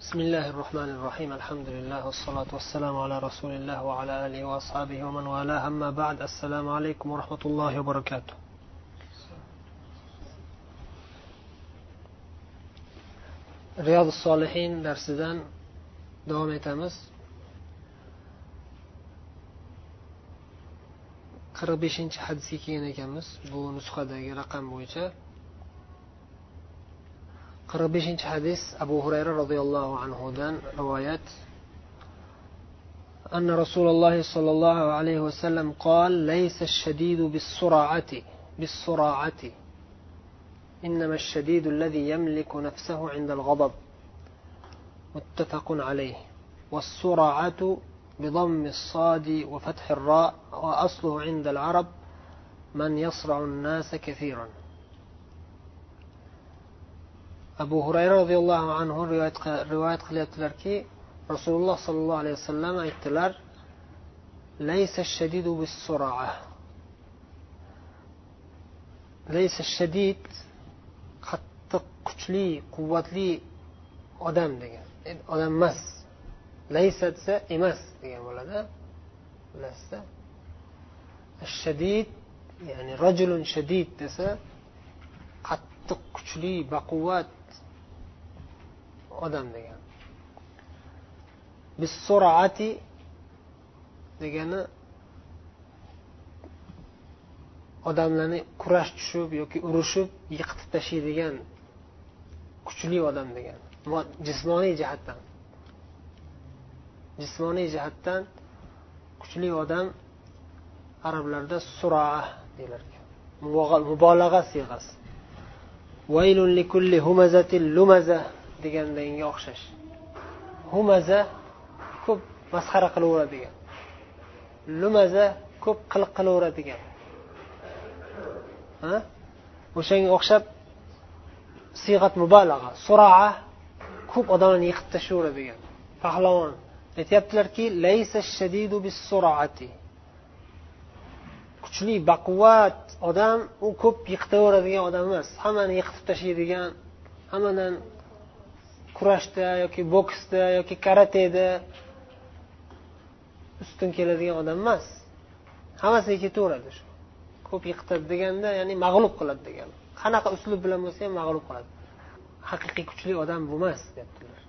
بسم الله الرحمن الرحيم الحمد لله والصلاة والسلام على رسول الله وعلى آله وأصحابه ومن والاه أما بعد السلام عليكم ورحمة الله وبركاته رياض الصالحين درسdan davom etamiz qirq beshinchi hadisga kelgan ekanmiz bu nusxadagi raqam bo'yicha Qirq beshinchi hadis abu hurayra roziyallohu anhudan rivoyat أن رسول الله صلى الله عليه وسلم قال ليس الشديد بالسرعة بالسراعة إنما الشديد الذي يملك نفسه عند الغضب. متفق عليه. والسرعة بضم الصاد وفتح الراء وأصله عند العرب من يصرع الناس كثيرا. Abu hurayra roziyallohu anhu rivoyat qilyaptilarki rasululloh sollallohu alayhi vasallam aytdilar laysa shadidu laysa shadid qattiq kuchli quvvatli odam degan odam emas. Laysa desa emas degan bo'ladi bilasizda. Shadid ya'ni rajulun shadid desa qattiq kuchli baquvvat odam degan bisurati degani odamlarni kurash tushib yoki urushib yiqitib tashlaydigan kuchli odam degan jismoniy jihatdan jismoniy jihatdan kuchli odam arablarda suraa deyilar mubolag'a siyg'asi. Degandanga o'xshash. Humaza ko'p masxara qilaveradigan. Lumaza ko'p qiliq qilaveradigan. O'shanga o'xshab siyg'at mubalag'a suraa ko'p odamlarni yiqitib tashlayveradigan pahlavon aytyaptilarki laysa shadidu kuchli baquvvat odam u ko'p yiqitaveradigan odam emas. Hammani yiqitib tashlaydigan hammadan kurashda yoki boksda yoki karateda ustun keladigan odam emas. Hammasiga ketaveradi shu. Ko'p yiqitadi deganda ya'ni mag'lub qiladi degani. Qanaqa uslub bilan bo'lsa ham mag'lub qiladi. Haqiqiy kuchli odam bu emas deyaptilar.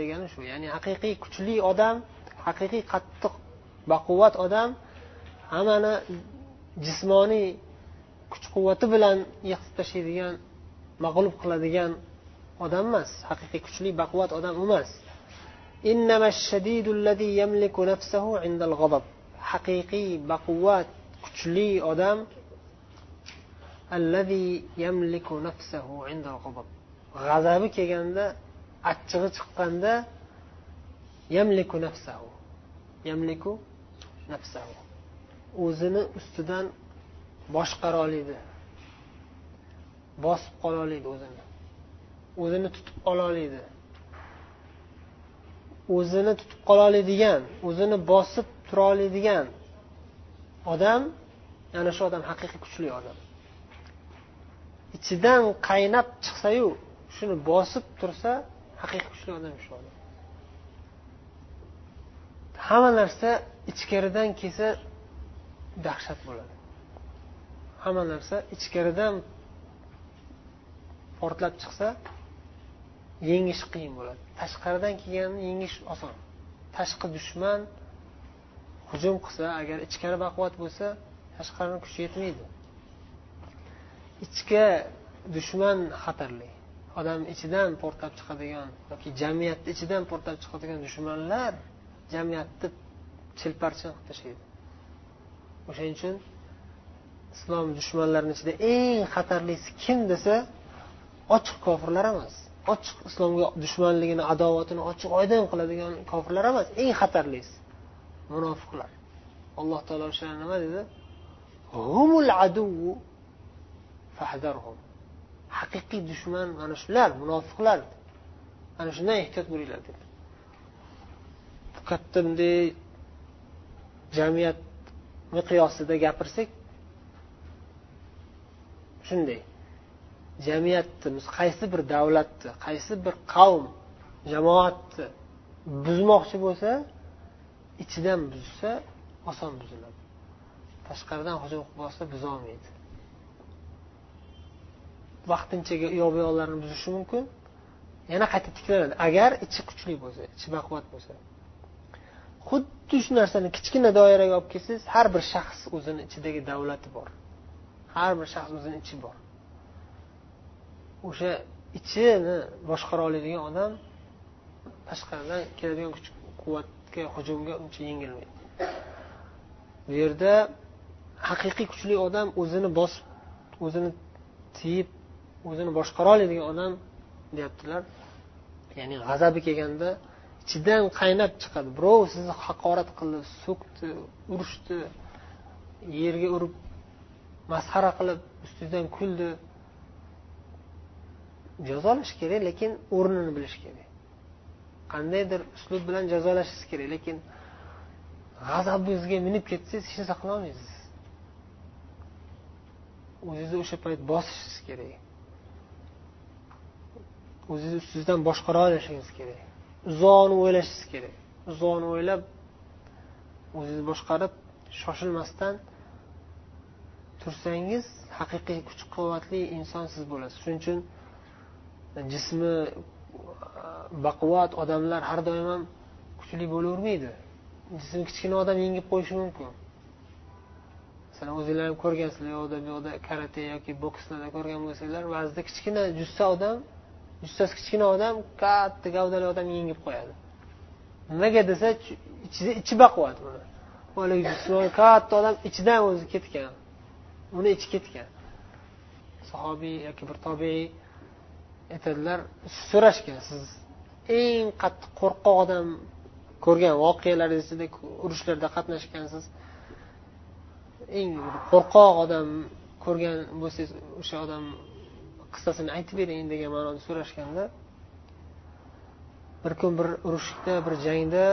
Degani shu. Ya'ni haqiqiy kuchli odam haqiqiy qattiq baquvvat odam hammani jismoniy kuch quvvati bilan yiqitib tashlaydigan mag'lub qiladigan odam emas haqiqiy kuchli baquvvat odam emas. Haqiqiy baquvvat kuchli odam g'azabi kelganda achchig'i chiqqanda yamliku nafsahu. Yamliku nafsahu. O'zini ustidan boshqara oladi bosib qololaydi o'zini. O'zini tutib ola oladi o'zini tutib qololaydigan o'zini bosib tura oladigan odam ana shu odam haqiqiy kuchli odam. Ichidan qaynab chiqsayu shuni bosib tursa haqiqiy kuchli odam shu odam. Hamma narsa ichkaridan kelsa dahshat bo'ladi. Hamma narsa ichkaridan portlab chiqsa yengish qiyin bo'ladi. Tashqaridan kelganni yengish oson. Tashqi dushman hujum qilsa agar ichkari baquvvat bo'lsa tashqarini kuchi yetmaydi. Ichki dushman xatarli. Odam ichidan portlab chiqadigan yoki jamiyatni ichidan portlab chiqadigan dushmanlar jamiyatni chilparchin qilib tashlaydi. O'shaning uchun islom dushmanlarini ichida eng xatarlisi kim desa ochiq kofirlar emas ochiq islomga dushmanligini adovatini ochiq oydin qiladigan kofirlar emas eng xatarlisi munofiqlar. Alloh taolo o'shalar nima dedi? Humul aduvu fahdarhum haqiqiy dushman mana shular munofiqlar. Ana shundan ehtiyot bo'linglar dedi. Katta bunday jamiyat miqyosida gapirsak shunday. Jamiyatni qaysi bir davlatni qaysi bir qavm jamoatni buzmoqchi bo'lsa ichidan buzsa oson buziladi. Tashqaridan hujum qilib olsa buzolmaydi. Vaqtinchaga u yoq bu yoqlarini buzishi mumkin. Yana qayta tiklanadi. Agar ichi kuchli bo'lsa ichi baquvvat bo'lsa. Xuddi shu narsani kichkina doiraga olib kelsangiz har bir shaxs o'zini ichidagi davlati bor. Har bir shaxs o'zini ichi bor. O'sha ichini boshqara oladigan odam tashqaridan keladigan kuch quvvatga hujumga uncha yengilmaydi. Bu yerda haqiqiy kuchli odam o'zini bosib o'zini tiyib o'zini boshqara oladigan odam deyaptilar. Ya'ni g'azabi kelganda ichidan qaynab chiqadi. Birov sizni haqorat qildi so'kdi urishdi yerga urib masxara qilib ustingizdan kuldi. Jazolash kerak lekin o'rnini bilish kerak. Qandaydir uslub bilan jazolashingiz kerak lekin g'azabingizga minib ketsangiz hech narsa qilolmaysiz. O'zingizni o'sha payt bosishingiz kerak. O'zingizni ustingizdan boshqara olishingiz kerak. Uzoqni o'ylashingiz kerak. Uzoqni o'ylab o'zingizni boshqarib shoshilmasdan tursangiz haqiqiy kuch quvvatli inson siz bo'lasiz. Shuning uchun jismi e, baquvvat odamlar har doim ham kuchli bo'lavermaydi. Jismi kichkina odam yengib qo'yishi mumkin. Masalan o'zinglar ham ko'rgansizlar yoqda bu yoqda karate yoki bokslarda ko'rgan bo'lsanglar ba'zida kichkina jussa odam jussasi kichkina odam katta gavdali odam yengib qo'yadi. Nimaga desa ichida ichi baquvvat buni. Haligi katta odam ichidan o'zi ketgan. Uni ichi ketgan. Sahobiy yoki bir tobeiy aytadilar so'rashgan siz eng qattiq qo'rqoq odam ko'rgan voqealaringiz ichida urushlarda qatnashgansiz. Eng qo'rqoq odam ko'rgan bo'lsangiz o'sha odam qissasini aytib bering degan ma'noda so'rashganda bir kun bir urushda bir jangda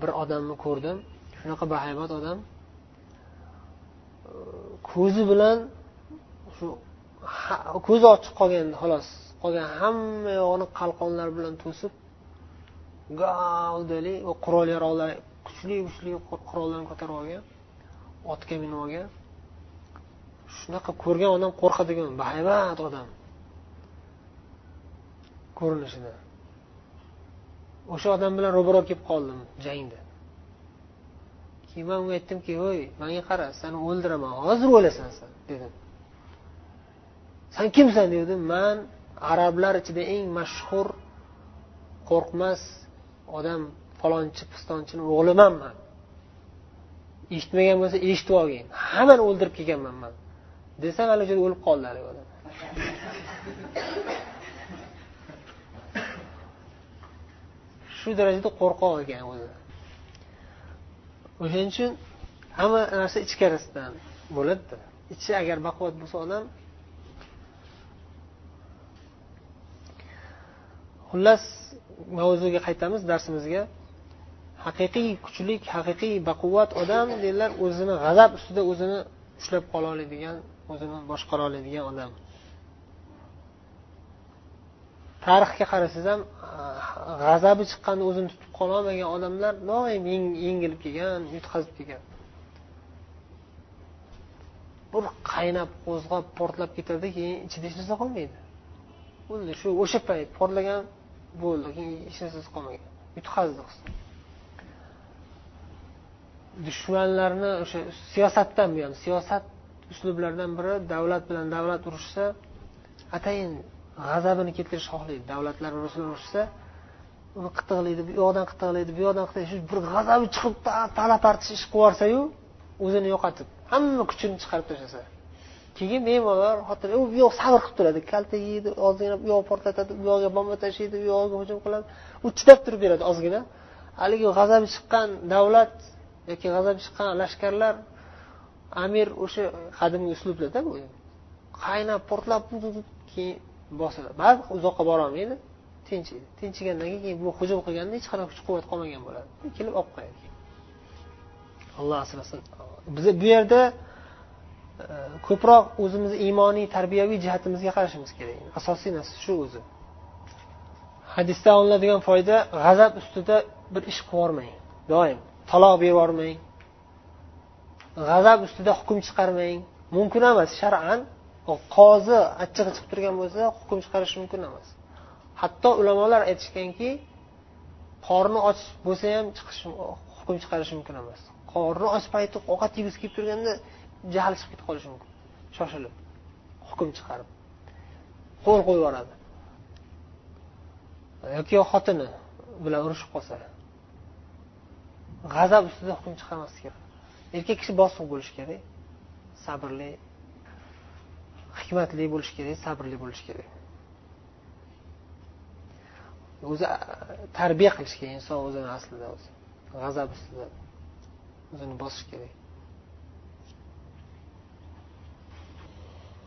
bir odamni ko'rdim. Shunaqa bahaybat odam ko'zi bilan shu ko'zi ochiq qolgan xolos. Qolgan hamma yog'ini qalqonlar bilan to'sib gavdali va qurol yarog'lar kuchli kuchli qurollarni ko'tarib olgan otga minib olgan. Shunaqa ko'rgan odam qo'rqadigan bahaybat odam. Ko'rinishida. O'sha odam bilan ro'baro kelib qoldim jangda. Keyin man unga aytdimki voy manga qara sani o'ldiraman hozir o'lasan san dedim. San kimsan dedim man arablar ichida eng mashhur qo'rqmas odam falonchi pistonchini o'g'liman man eshitmagan bo'lsa eshitib olgin. Hammani o'ldirib kelganman man. Desam hali joyda o'lib qoldi haligi odam. Shu darajada qo'rqoq ekan o'zi. O'shaning uchun hamma narsa ichkarisidan bo'ladida. Ichi agar baquvvat bo'lsa odam xullas mavzuga qaytamiz darsimizga. Haqiqiy kuchlik haqiqiy baquvvat odam dedilar o'zini g'azab ustida o'zini ushlab qola oladigan o'zini boshqara oladigan odam. Tarixga qarasangiz ham ah, g'azabi chiqqanda o'zini tutib qololmagan odamlar doim yengilib kelgan yutqazib kelgan. Bir qaynab qo'zg'ab portlab ketadi keyin ichida hech narsa qolmaydi. Bo'ldi shu o'sha payt portlagan bo'ldi. Keyin hech narsasi qolmagan yutqazdi dushmanlarni o'sha siyosatdan bu ham siyosat uslublaridan biri davlat bilan davlat urushsa atayin g'azabini keltirish xohlaydi. Davlatlar bilan urushsa uni qitiqlaydi bu yoqdan qitiqlaydi bu yoqdan qitiqlaydi shu bir g'azabi chiqib tala tortish ish qilib yuborsayu o'zini yo'qotib hamma kuchini chiqarib tashlasa. Keyin bemorlar xotin u bu yoq sabr qilib turadi. Kalta yeydi ozgina bu yoq portlatadi bu yog'iga bomba tashlaydi bu yog'iga hujum qiladi. U chidab turib beradi ozgina. Haligi g'azabi chiqqan davlat yoki g'azabi chiqqan lashkarlar amir o'sha qadimgi uslublarda bu. Qaynab portlab keyin bosiladi baribir uzoqqa borolmaydi tinchiydi. Tinchigandan keyin bu hujum qilganda hech qanaqa kuch quvvat qolmagan bo'ladi. Kelib olib qo'yadi. Alloh asrasin. Biza bu yerda ko'proq o'zimizni iymoniy tarbiyaviy jihatimizga qarashimiz kerak. Asosiy narsa shu o'zi. Hadisdan olinadigan foyda g'azab ustida bir ish qilib yubormang doim. Taloq berib yubormang g'azab ustida hukm chiqarmang. Mumkin emas shar'an. Qozi achchig'i chiqib turgan bo'lsa hukm chiqarish mumkin emas. Hatto ulamolar aytishganki qorni och bo'lsa ham chiqish hukm chiqarish mumkin emas. Qorni och payti ovqat yegisi kelib turganda jahli chiqib ketib qolishi mumkin. Shoshilib hukm chiqarib qo'l qo'yib yuboradi. Yoki xotini bilan urushib qolsa g'azab ustida hukm chiqarmaslik kerak. Erkak kishi bosiq bo'lishi kerak sabrli hikmatli bo'lishi kerak sabrli bo'lishi kerak. O'zi tarbiya qilish kerak inson o'zini aslida o'zi. G'azab ustida o'zini bosish kerak.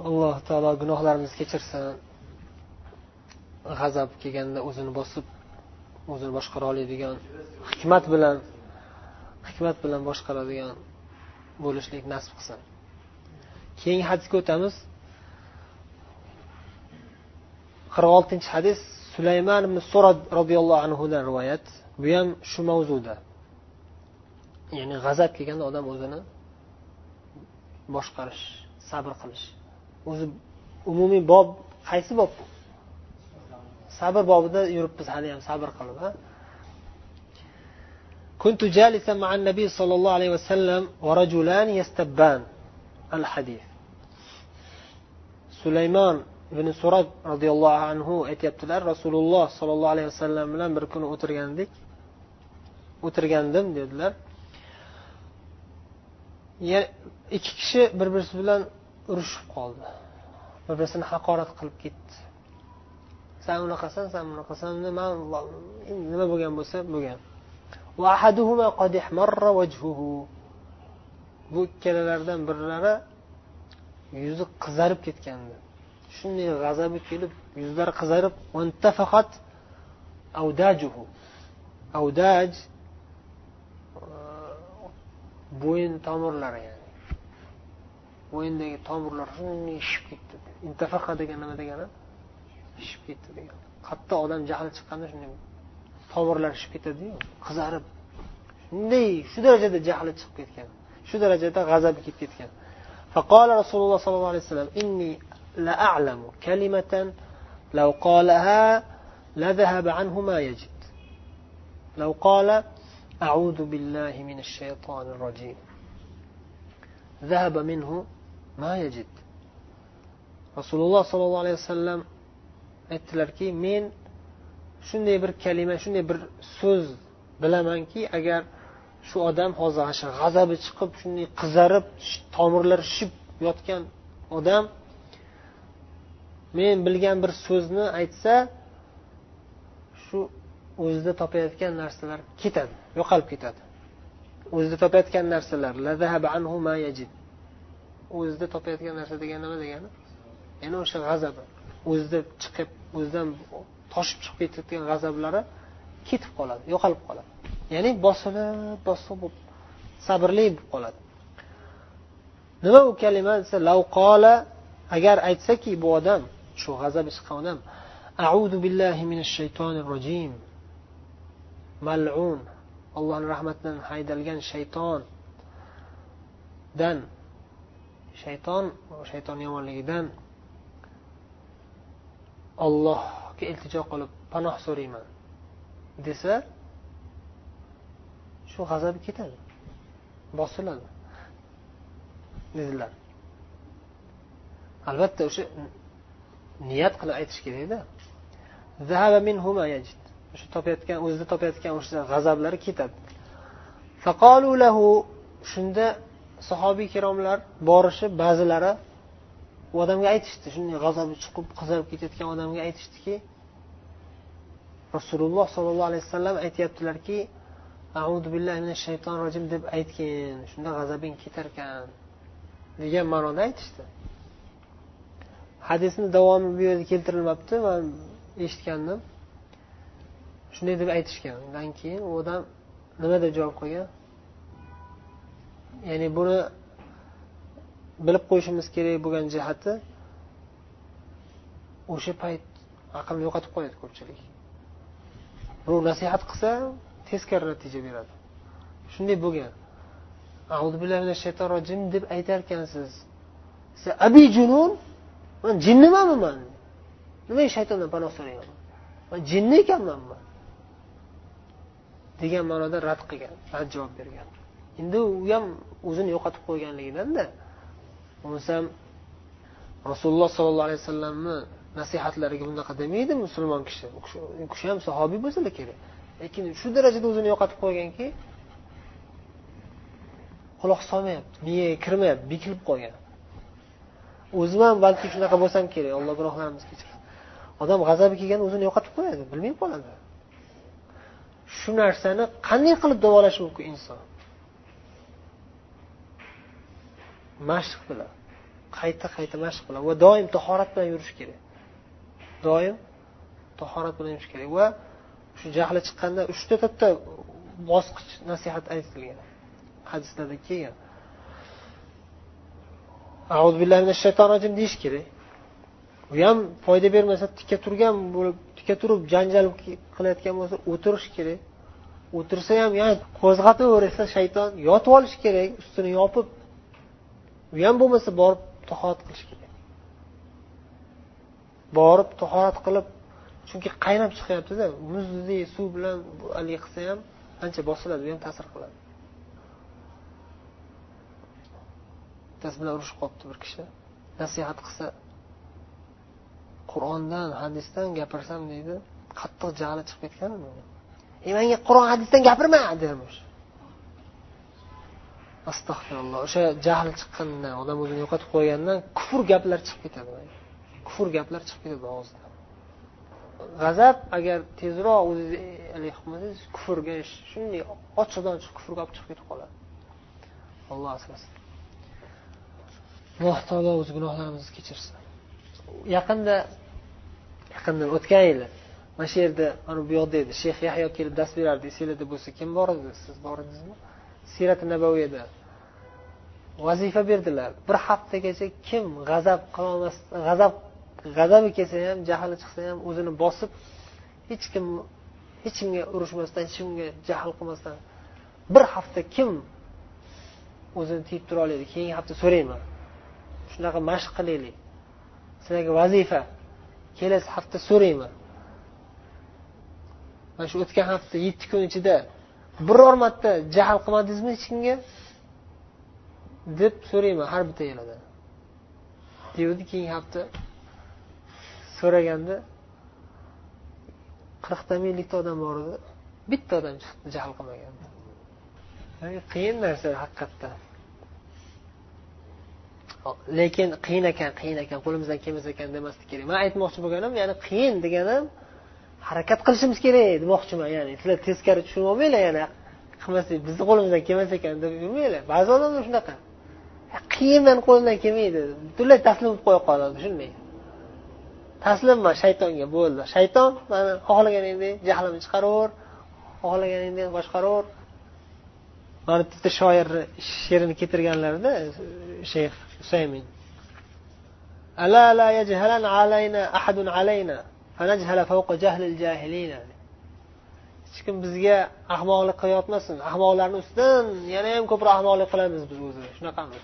Alloh taolo gunohlarimizni kechirsin. G'azab kelganda o'zini bosib o'zini boshqara oladigan hikmat bilan hikmat bilan boshqaradigan bo'lishlik nasib qilsin. Keyingi hadisga o'tamiz. qirq oltinchi hadis sulaymon ibn surad roziyallohu anhudan rivoyat. Bu ham shu mavzuda. Ya'ni g'azab kelganda odam o'zini boshqarish sabr qilish. o'zi umumiy bob qaysi bob sabr bobida yuribmiz hali ham sabr qilib كنت جالسا مع النبي صلى الله عليه وسلم ورجلان يستبان الحديث سليمان ibn surab roziyallohu anhu aytyaptilar rasululloh sollallohu alayhi vasallam bilan bir kuni o'tirgandik o'tirgandim dedilar ikki kishi bir birisi bilan urushib qoldi. Bir birisini haqorat qilib ketdi. San unaqasan san bunaqasan man nima bo'lgan bo'lsa bo'lgan. Bu ikkalalaridan birlari yuzi qizarib ketgandi. Shunday g'azabi kelib yuzlari qizarib avdaj e, bo'yin tomirlari bo'yindagi tomirlar shishib ketdi intafaqa degan nima degani shishib ketdi degan qattiq odam jahli chiqqanda shunday tomirlar shishib ketadiyu qizarib shunday shu darajada jahli chiqib ketgan shu darajada g'azabi kelib ketgan فقال رسول الله صلى الله عليه وسلم إني لأعلم كلمة لو قالها لذهب عنه ما يجد لو قال أعوذ بالله من الشيطان الرجيم ذهب منه rasululloh sollallohu alayhi vasallam aytdilarki men shunday bir kalima shunday bir so'z bilamanki agar shu odam hozir g'azabi chiqib shunday qizarib tomirlari shishib yotgan odam men bilgan bir so'zni aytsa shu o'zida topayotgan narsalar ketadi yo'qolib ketadi. O'zida topayotgan narsalar o'zida topayotgan narsa degani nima degani? Yana o'sha g'azabi. O'zida chiqib o'zidan toshib chiqib ketayotgan g'azablari ketib qoladi yo'qolib qoladi. Ya'ni bosilib bosilib sabrli bo'lib qoladi. Nima u kalima desa lavqola agar aytsaki bu odam shu g'azabi chiqqan odam audu billahi minash shaytonir rojim malun allohni rahmatidan haydalgan shaytondan shayton shayton yomonligidan ollohga iltijo qilib panoh so'rayman desa shu g'azabi ketadi bosiladi dedilar. Albatta o'sha niyat qilib aytish kerakda. O'sha topayotgan o'zida topayotgan o'sha g'azablari ketadi. Shunda sahobiy ikromlar borishib ba'zilari u odamga aytishdi. Shunday g'azabi chiqib qizarib ketayotgan odamga aytishdiki rasululloh sollallohu alayhi vasallam aytyaptilarki audu billahi minash shaytonir rojim deb aytgin shunda g'azabing ketarkan degan ma'noda aytishdi. Hadisni davomi bu yerda keltirilmabdi man eshitgandim. Shunday deb aytishgan. Undan keyin u odam nima deb javob qilgan? Ya'ni buni bilib qo'yishimiz kerak bo'lgan jihati o'sha payt aqlni yo'qotib qo'yadi ko'pchilik. Birov nasihat qilsa teskari natija beradi. Shunday bo'lgan. Rojim deb aytarkansiz. Abi junun man jinnimanmi man nimaga shaytondan panoh so'rayman man jinni ekanman. Man degan ma'noda rad qilgan rad javob bergan. Endi u ham o'zini yo'qotib qo'yganligidanda bo'lmasam rasululloh sollallohu alayhi vasallamni nasihatlariga bunaqa demaydi musulmon kishi. U kishi ham sahobiy bo'lsa kerak. Lekin shu darajada o'zini yo'qotib qo'yganki quloq solmayapti miyaga kirmayapti bekilib qolgan. O'zim ham balki shunaqa bo'lsam kerak alloh gunohlarimizni kechirsin. Odam g'azabi kelganda o'zini yo'qotib qo'yadi bilmay qoladi. Shu narsani qanday qilib davolash mumkin inson? Mashq bilan. Qayta qayta mashq bilan va doim tahorat bilan yurish kerak. Doim tahorat bilan yurish kerak va shu jahli chiqqanda uchta to'rtta bosqich nasihat aytilgan hadislarda kelgan auzu billahi minash shaytonir rojim deyish kerak. U ham foyda bermasa tikka turgan bo'lib tikka turib janjal qilayotgan bo'lsa o'tirish kerak. O'tirsa ham yana qo'zg'ataversa shayton yotib olish kerak ustini yopib u ham bo'lmasa borib tahorat qilish kerak. Borib tahorat qilib chunki qaynab chiqyaptida muzdek suv bilan haligi qilsa ham ancha bosiladi u ham ta'sir qiladi. Bittasi bilan urushib qolibdi bir kishi. Nasihat qilsa qur'ondan hadisdan gapirsam deydi qattiq jahli chiqib ketgan e manga qur'on hadisdan gapirma dermish. Astag'firulloh o'sha jahl chiqqanda odam o'zini yo'qotib qo'ygandan kufr gaplar chiqib ketadi kufr gaplar chiqib ketadi og'zidan g'azab agar tezroq o'zingizni qilmasangiz kufrga shunday ochiqdan ochiq kufrga olib chiqib ketib qoladi. Alloh asrasin. Alloh taolo o'z gunohlarimizni kechirsin. Yaqinda yaqinda o'tgan yili mana shu yerda mana bu yoqda edi. Shayx yahyo kelib dars berardi. Esinglarda bo'lsa kim bor edi? Siz bor edingizmi? Siyrati nabaviyda vazifa berdilar. Bir haftagacha kim g'azab qilolmas g'azab g'azabi kelsa ham jahli chiqsa ham o'zini bosib hech kim hech kimga urushmasdan hech kimga jahl qilmasdan bir hafta kim o'zini tiyib tura oladi? Keyingi hafta so'rayman. Shunaqa mashq qilaylik. Sizlarga vazifa. Kelasi hafta so'rayman. Mana shu o'tgan hafta yetti kun ichida biror marta jahl qilmadingizmi hech kimga? Deb so'rayman har bitta yilida devdi keyingi hafta so'raganda qirqta minglikta odam bor edi. Bitta odam chiqdi jahl qilmagan. Qiyin narsa haqiqatdan. Lekin qiyin ekan qiyin ekan qo'limizdan kelmas ekan demaslik kerak. Man aytmoqchi bo'lganim ya'ni qiyin deganim harakat qilishimiz kerak demoqchiman ya'ni sizlar teskari tushunib olmanglar yana qilmasak bizni qo'limizdan kelmas ekan deb yurmanglar ba'zi odamlar shunaqa qiyindan qo'limdan kelmaydi butunlay taslim bo'lib qo'ya qoladi shunday taslimman shaytonga bo'ldi shayton mani xohlaganingdek jahlimni chiqaraver xohlaganingdek boshqaraver mana bitta shoirni she'rini keltirganlarda shayx usaymin ألا لا يجهلن علينا أحد علينا hech kim bizga ahmoqlik qilayotmasin. Ahmoqlarni ustidan yana ham ko'proq ahmoqlik qilamiz biz o'zi shunaqamiz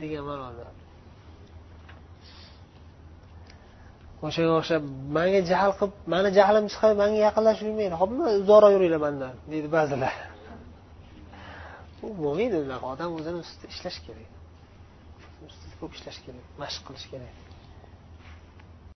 degan ma'noda. O'shanga o'xshab manga jahl qilib mani jahlim chiqib manga yaqinlashib yurmanglar hopmi uzoqroq yuringlar mandan deydi ba'zilar. Bo'lmaydi unaqa. Odam o'zini ustida ishlash kerak. Ko'p ishlash kerak mashq qilish kerak.